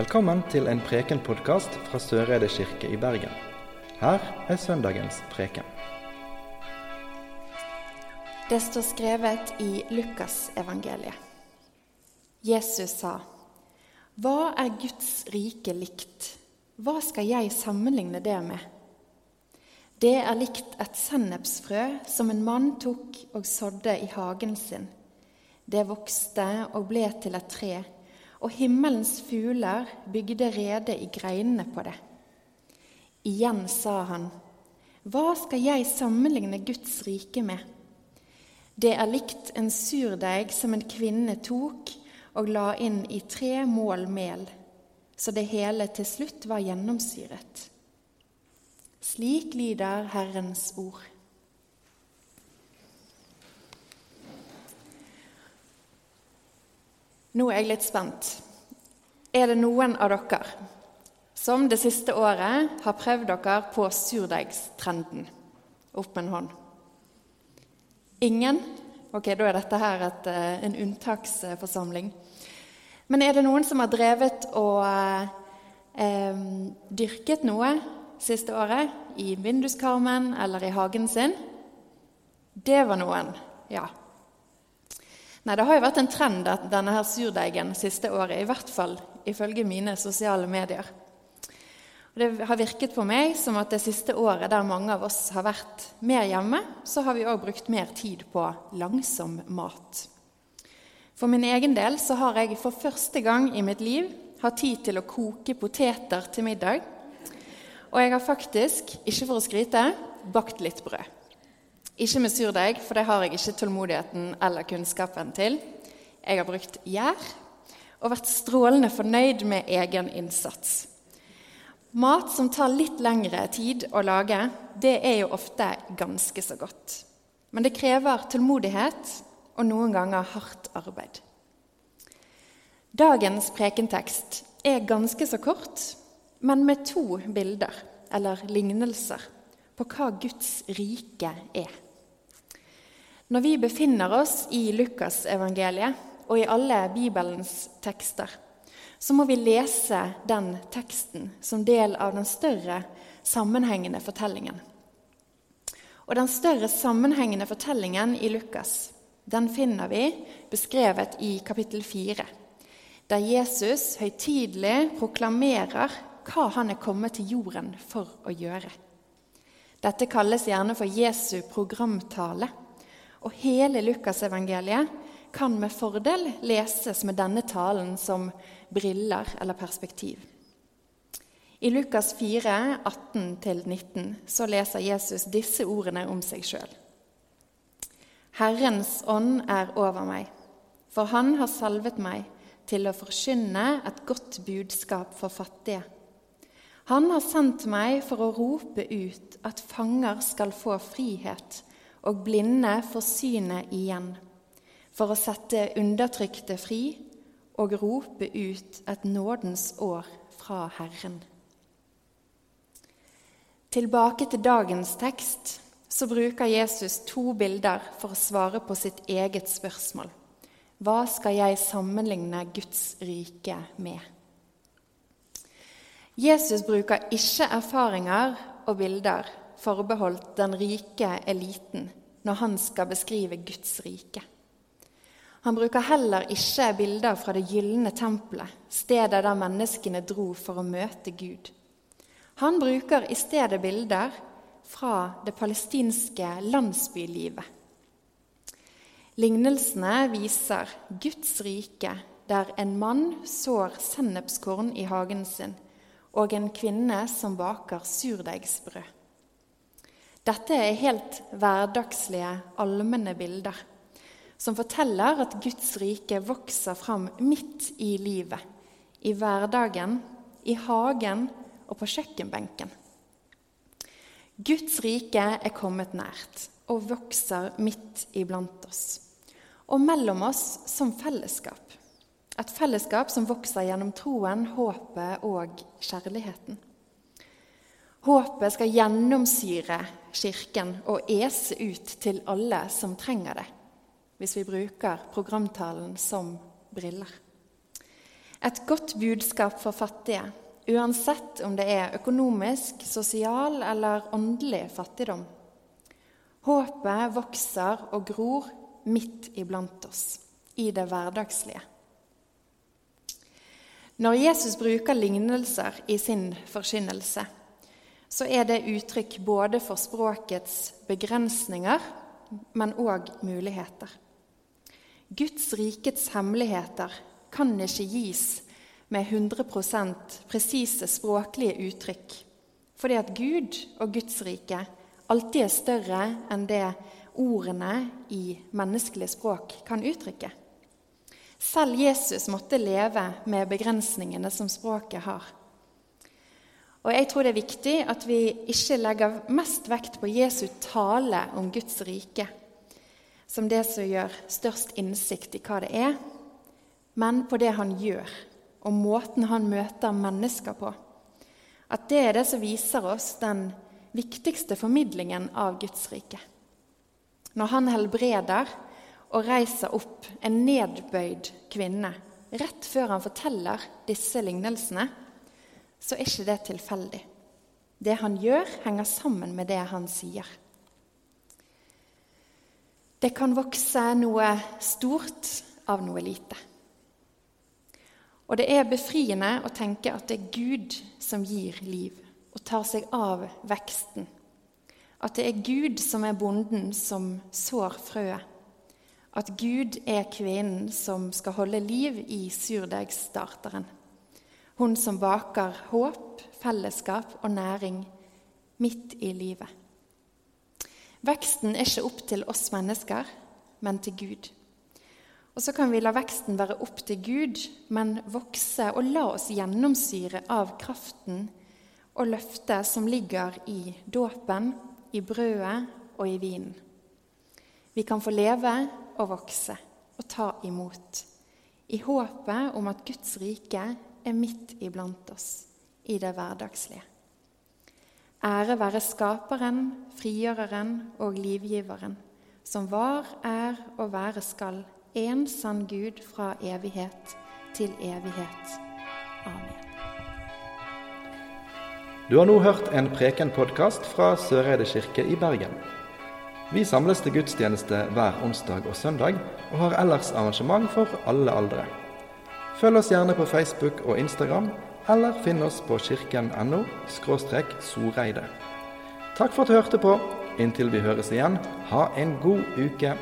Velkommen til en Preken-podkast fra Søreide kirke i Bergen. Her er søndagens preken. Det står skrevet i Lukasevangeliet. Jesus sa, 'Hva er Guds rike likt? Hva skal jeg sammenligne det med?' Det er likt et sennepsfrø som en mann tok og sådde i hagen sin. Det vokste og ble til et tre og himmelens fugler bygde rede i greinene på det. Igjen sa han, Hva skal jeg sammenligne Guds rike med? Det er likt en surdeig som en kvinne tok og la inn i tre mål mel, så det hele til slutt var gjennomsyret. Slik lyder Herrens ord. Nå er jeg litt spent. Er det noen av dere som det siste året har prøvd dere på surdeigstrenden? Opp med en hånd. Ingen? Ok, da er dette her et, eh, en unntaksforsamling. Men er det noen som har drevet og eh, dyrket noe siste året? I vinduskarmen eller i hagen sin? Det var noen, ja. Nei, Det har jo vært en trend at denne her surdeigen siste året, i hvert fall ifølge mine sosiale medier. Og det har virket på meg som at det siste året der mange av oss har vært mer hjemme, så har vi òg brukt mer tid på langsom mat. For min egen del så har jeg for første gang i mitt liv hatt tid til å koke poteter til middag. Og jeg har faktisk, ikke for å skryte, bakt litt brød. Ikke med surdeig, for det har jeg ikke tålmodigheten eller kunnskapen til. Jeg har brukt gjær og vært strålende fornøyd med egen innsats. Mat som tar litt lengre tid å lage, det er jo ofte ganske så godt. Men det krever tålmodighet og noen ganger hardt arbeid. Dagens prekentekst er ganske så kort, men med to bilder, eller lignelser, på hva Guds rike er. Når vi befinner oss i Lukasevangeliet og i alle Bibelens tekster, så må vi lese den teksten som del av den større, sammenhengende fortellingen. Og den større, sammenhengende fortellingen i Lukas den finner vi beskrevet i kapittel 4, der Jesus høytidelig proklamerer hva han er kommet til jorden for å gjøre. Dette kalles gjerne for Jesu programtale. Og hele Lukasevangeliet kan med fordel leses med denne talen som briller eller perspektiv. I Lukas 4, 18-19 så leser Jesus disse ordene om seg sjøl. Herrens ånd er over meg, for han har salvet meg til å forkynne et godt budskap for fattige. Han har sendt meg for å rope ut at fanger skal få frihet, og blinde får synet igjen, for å sette undertrykte fri og rope ut et nådens år fra Herren. Tilbake til dagens tekst så bruker Jesus to bilder for å svare på sitt eget spørsmål. Hva skal jeg sammenligne Guds rike med? Jesus bruker ikke erfaringer og bilder forbeholdt den rike eliten når han skal beskrive Guds rike. Han bruker heller ikke bilder fra det gylne tempelet, stedet der menneskene dro for å møte Gud. Han bruker i stedet bilder fra det palestinske landsbylivet. Lignelsene viser Guds rike, der en mann sår sennepskorn i hagen sin, og en kvinne som baker surdeigsbrød. Dette er helt hverdagslige, allmenne bilder som forteller at Guds rike vokser fram midt i livet, i hverdagen, i hagen og på kjøkkenbenken. Guds rike er kommet nært og vokser midt iblant oss. Og mellom oss som fellesskap. Et fellesskap som vokser gjennom troen, håpet og kjærligheten. Håpet skal gjennomsyre Kirken og ese ut til alle som trenger det, hvis vi bruker programtalen som briller. Et godt budskap for fattige, uansett om det er økonomisk, sosial eller åndelig fattigdom. Håpet vokser og gror midt iblant oss, i det hverdagslige. Når Jesus bruker lignelser i sin forkynnelse, så er det uttrykk både for språkets begrensninger, men òg muligheter. Guds rikets hemmeligheter kan ikke gis med 100% presise språklige uttrykk, fordi at Gud og Guds rike alltid er større enn det ordene i menneskelig språk kan uttrykke. Selv Jesus måtte leve med begrensningene som språket har. Og jeg tror det er viktig at vi ikke legger mest vekt på Jesu tale om Guds rike som det som gjør størst innsikt i hva det er, men på det han gjør, og måten han møter mennesker på. At det er det som viser oss den viktigste formidlingen av Guds rike. Når han helbreder og reiser opp en nedbøyd kvinne rett før han forteller disse lignelsene, så er ikke det tilfeldig. Det han gjør, henger sammen med det han sier. Det kan vokse noe stort av noe lite. Og det er befriende å tenke at det er Gud som gir liv og tar seg av veksten. At det er Gud som er bonden som sår frøet at Gud er kvinnen som skal holde liv i surdeigstarteren. Hun som baker håp, fellesskap og næring midt i livet. Veksten er ikke opp til oss mennesker, men til Gud. Og så kan vi la veksten være opp til Gud, men vokse og la oss gjennomsyre av kraften og løftet som ligger i dåpen, i brødet og i vinen. Vi kan få leve og vokse og ta imot, i håpet om at Guds rike er midt iblant oss i det hverdagslige. Ære være Skaperen, Frigjøreren og Livgiveren, som var, er og være skal, en sann Gud fra evighet til evighet. Amen. Du har nå hørt en Preken-podkast fra Søreide kirke i Bergen. Vi samles til gudstjeneste hver onsdag og søndag, og har ellers arrangement for alle aldre. Følg oss gjerne på Facebook og Instagram, eller finn oss på kirken.no soreide. Takk for at du hørte på. Inntil vi høres igjen, ha en god uke.